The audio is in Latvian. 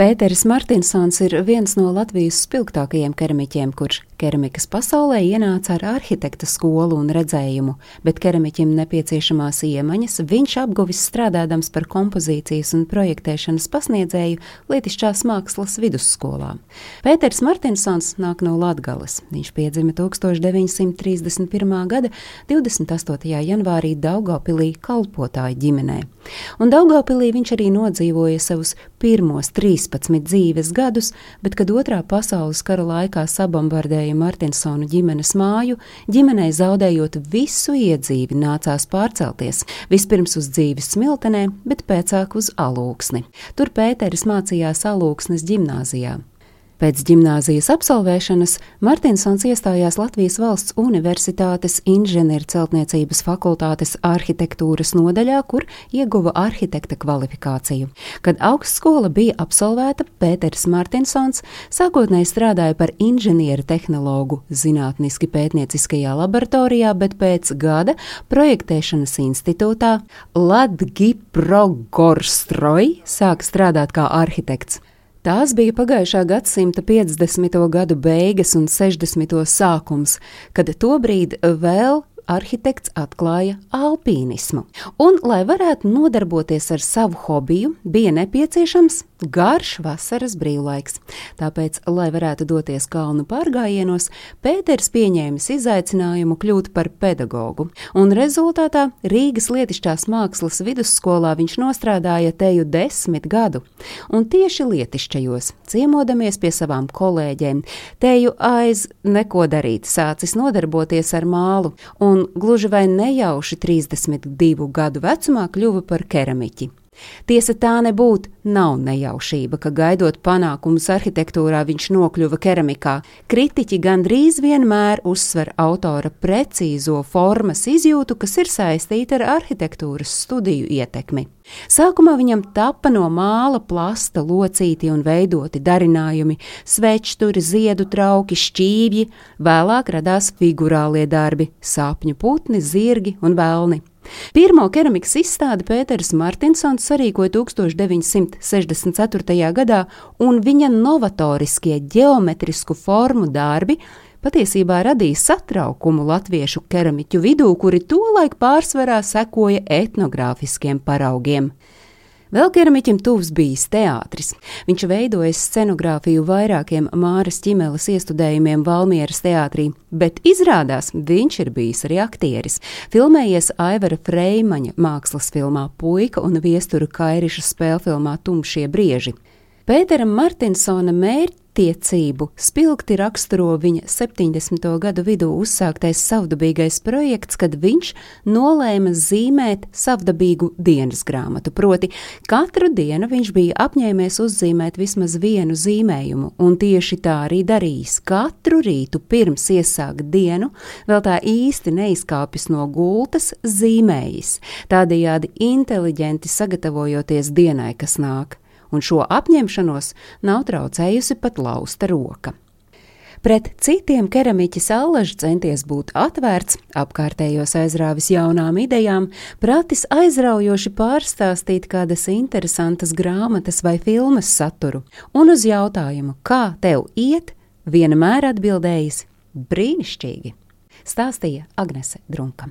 Pēteris Martinsons ir viens no Latvijas spilgtākajiem keramiķiem, kurš keramikas pasaulē ienāca ar arhitekta skolu un redzējumu, bet keramiķim nepieciešamās iemaņas viņš apguvis strādādams par kompozīcijas un projektēšanas pasniedzēju Lietišķās mākslas vidusskolā. Pēters Martinsons nāk no Latgales. Viņš piedzima 1931. gada 28. janvārī Daugavpilī kalpotāju ģimenē. Un Daugavpilī viņš arī nodzīvoja savus pirmos 13 dzīves gadus, bet, kad otrā pasaules kara laikā sabombardēja Martinsona ģimenes māju, ģimenei zaudējot visu iedzīvi, nācās pārcelties vispirms uz dzīvi smiltenē, bet pēcāk uz alūksni. Tur Pēteris mācījās alūksnes ģimnāzijā. Pēc gimnāzijas absolvēšanas Martinsons iestājās Latvijas valsts universitātes inženierceltniecības fakultātes arhitektūras nodaļā, kur ieguva arhitekta kvalifikāciju. Kad augstskola bija absolvēta, Pēters Martinsons sākotnēji strādāja par inženieru tehnologu zinātniski pētnieciskajā laboratorijā, bet pēc gada projektēšanas institūtā Latgiprogorstroj sāka strādāt kā arhitekts. Tās bija pagājušā gadsimta 50. gadu beigas un 60. sākums, kad tobrīd vēl arhitekts atklāja alpīnismu. Un, lai varētu nodarboties ar savu hobiju, bija nepieciešams garš vasaras brīvlaiks. Tāpēc, lai varētu doties kalnu pārgājienos, Pēters pieņēmis izaicinājumu kļūt par pedagogu, un rezultātā Rīgas lietišķās mākslas vidusskolā viņš nostrādāja teju desmit gadu, un tieši lietišķajos, ciemodamies pie savām kolēģiem, teju aiz neko darīt, sācis nodarboties ar mālu, un gluži vai nejauši 32 gadu vecumā kļuva par keramiķi. Tiesa tā nebūtu, nav nejaušība, ka gaidot panākumus arhitektūrā viņš nokļuva keramikā. Kritiķi gandrīz vienmēr uzsver autora precīzo formas izjūtu, kas ir saistīta ar arhitektūras studiju ietekmi. Sākumā viņam tapa no māla plasta locīti un veidoti darinājumi, svečturi, ziedu trauki, šķīvji, vēlāk radās figurālie darbi - sapņu putni, zirgi un vēlni. Pirmo keramikas izstādi Pēters Martinsons sarīkoja 1964. gadā, un viņa novatoriskie geometrisku formu darbi patiesībā radīja satraukumu latviešu keramiķu vidū, kuri tolaik pārsvarā sekoja etnogrāfiskiem paraugiem. Vēl keramiķim tuvs bijis teātris. Viņš veidoja scenogrāfiju vairākiem Māras ķimeles iestudējumiem Valmieras teātrī, bet izrādās viņš ir bijis arī aktieris. Filmējies Aivara Freimaņa mākslas filmā Puika un Viesturu Kairiša spēlfilmā Tumšie brieži. Pētera Martinsona mērķis attiecību spilgti raksturo viņa 70. gadu vidū uzsāktais savdabīgais projekts, kad viņš nolēma zīmēt savdabīgu dienas grāmatu. Proti, katru dienu viņš bija apņēmies uzzīmēt vismaz vienu zīmējumu, un tieši tā arī darījis. Katru rītu pirms iesākt dienu, vēl tā īsti neizkāpis no gultas, zīmējis, tādējādi inteliģenti sagatavojoties dienai, kas nāk un šo apņemšanos nav traucējusi pat lausta roka. Pret citiem keramiķis allaž centies būt atvērts, apkārtējos aizrāvis jaunām idejām, pratis aizraujoši pārstāstīt kādas interesantas grāmatas vai filmas saturu, un uz jautājumu, kā tev iet, vienmēr atbildējis brīnišķīgi, stāstīja Agnese Drunka.